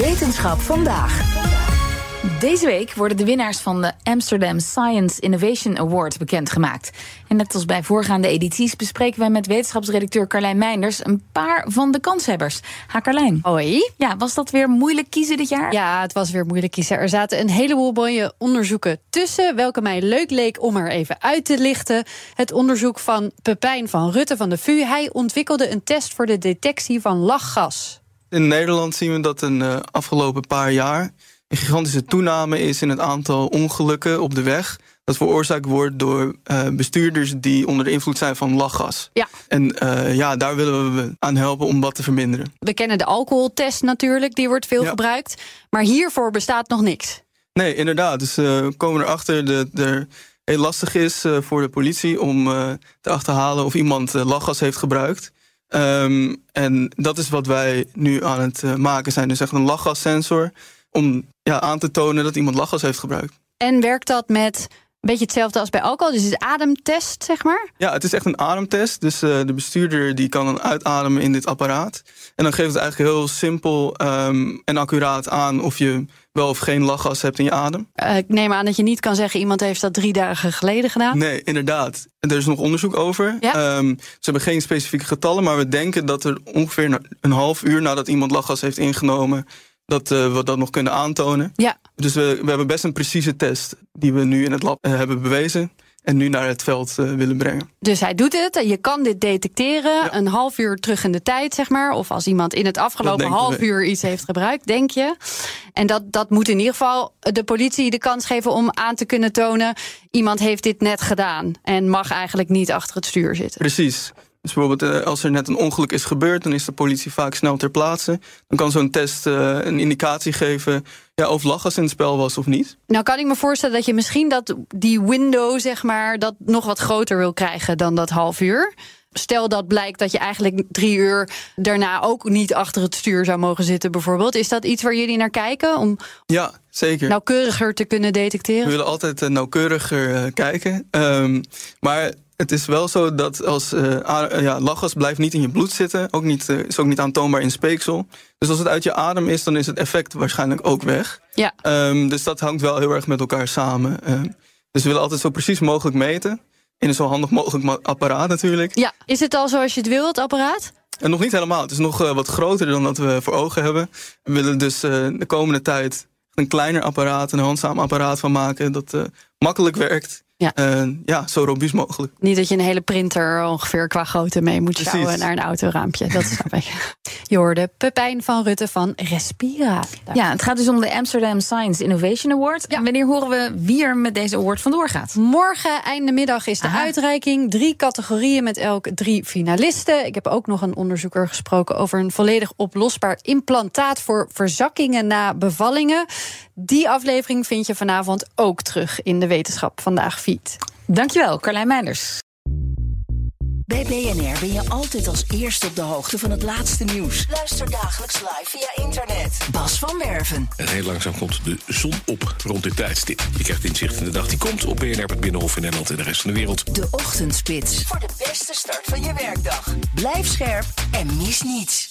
Wetenschap vandaag. Deze week worden de winnaars van de Amsterdam Science Innovation Award bekendgemaakt. En net als bij voorgaande edities bespreken wij met wetenschapsredacteur Carlijn Meinders een paar van de kanshebbers. Ha Carlijn. Hoi. Ja, was dat weer moeilijk kiezen dit jaar? Ja, het was weer moeilijk kiezen. Er zaten een heleboel mooie onderzoeken tussen, welke mij leuk leek om er even uit te lichten. Het onderzoek van Pepijn van Rutte van de VU. Hij ontwikkelde een test voor de detectie van lachgas. In Nederland zien we dat een uh, afgelopen paar jaar een gigantische toename is in het aantal ongelukken op de weg. Dat veroorzaakt wordt door uh, bestuurders die onder de invloed zijn van lachgas. Ja. En uh, ja, daar willen we aan helpen om dat te verminderen. We kennen de alcoholtest natuurlijk, die wordt veel ja. gebruikt. Maar hiervoor bestaat nog niks. Nee, inderdaad. Dus we komen erachter dat er heel lastig is voor de politie om te achterhalen of iemand lachgas heeft gebruikt. Um, en dat is wat wij nu aan het maken zijn. Dus echt een lachgassensor om ja, aan te tonen dat iemand lachgas heeft gebruikt. En werkt dat met beetje hetzelfde als bij alcohol? Dus het is ademtest, zeg maar? Ja, het is echt een ademtest. Dus uh, de bestuurder die kan dan uitademen in dit apparaat. En dan geeft het eigenlijk heel simpel um, en accuraat aan of je wel of geen lachgas hebt in je adem. Uh, ik neem aan dat je niet kan zeggen iemand heeft dat drie dagen geleden gedaan. Nee, inderdaad. Er is nog onderzoek over. Ja? Um, ze hebben geen specifieke getallen, maar we denken dat er ongeveer een half uur nadat iemand lachgas heeft ingenomen dat uh, we dat nog kunnen aantonen. Ja. Dus we, we hebben best een precieze test die we nu in het lab uh, hebben bewezen. En nu naar het veld uh, willen brengen. Dus hij doet het. Je kan dit detecteren. Ja. Een half uur terug in de tijd, zeg maar. Of als iemand in het afgelopen half we. uur iets heeft gebruikt, denk je. En dat, dat moet in ieder geval de politie de kans geven om aan te kunnen tonen. Iemand heeft dit net gedaan. En mag eigenlijk niet achter het stuur zitten. Precies. Dus bijvoorbeeld als er net een ongeluk is gebeurd... dan is de politie vaak snel ter plaatse. Dan kan zo'n test uh, een indicatie geven... Ja, of lachgas in het spel was of niet. Nou kan ik me voorstellen dat je misschien dat die window... zeg maar, dat nog wat groter wil krijgen dan dat half uur. Stel dat blijkt dat je eigenlijk drie uur daarna ook niet achter het stuur zou mogen zitten, bijvoorbeeld. Is dat iets waar jullie naar kijken? Om ja, zeker. nauwkeuriger te kunnen detecteren? We willen altijd uh, nauwkeuriger kijken. Um, maar het is wel zo dat als uh, ja, lachgas blijft niet in je bloed zitten, ook niet, uh, is ook niet aantoonbaar in speeksel. Dus als het uit je adem is, dan is het effect waarschijnlijk ook weg. Ja. Um, dus dat hangt wel heel erg met elkaar samen. Um, dus we willen altijd zo precies mogelijk meten. In een zo handig mogelijk apparaat natuurlijk. Ja, is het al zoals je het wil, het apparaat? En nog niet helemaal. Het is nog wat groter dan dat we voor ogen hebben. We willen dus de komende tijd een kleiner apparaat, een handzaam apparaat van maken dat makkelijk werkt. Ja. Uh, ja, zo robuust mogelijk. Niet dat je een hele printer ongeveer qua grootte mee moet Precies. sjouwen naar een autoraampje. Dat snap ik. Je hoorde Pepijn van Rutte van Respira. Ja, het gaat dus om de Amsterdam Science Innovation Award. Ja. En wanneer horen we wie er met deze award vandoor gaat? Morgen, einde middag, is de Aha. uitreiking. Drie categorieën met elk drie finalisten. Ik heb ook nog een onderzoeker gesproken over een volledig oplosbaar implantaat voor verzakkingen na bevallingen. Die aflevering vind je vanavond ook terug in de Wetenschap Vandaag feed. Dankjewel, Carlijn Meinders. Bij BNR ben je altijd als eerste op de hoogte van het laatste nieuws. Luister dagelijks live via internet. Bas van Werven. En heel langzaam komt de zon op rond dit tijdstip. Je krijgt inzicht in de dag die komt op BNR, het Binnenhof in Nederland en de rest van de wereld. De Ochtendspits. Voor de beste start van je werkdag. Blijf scherp en mis niets.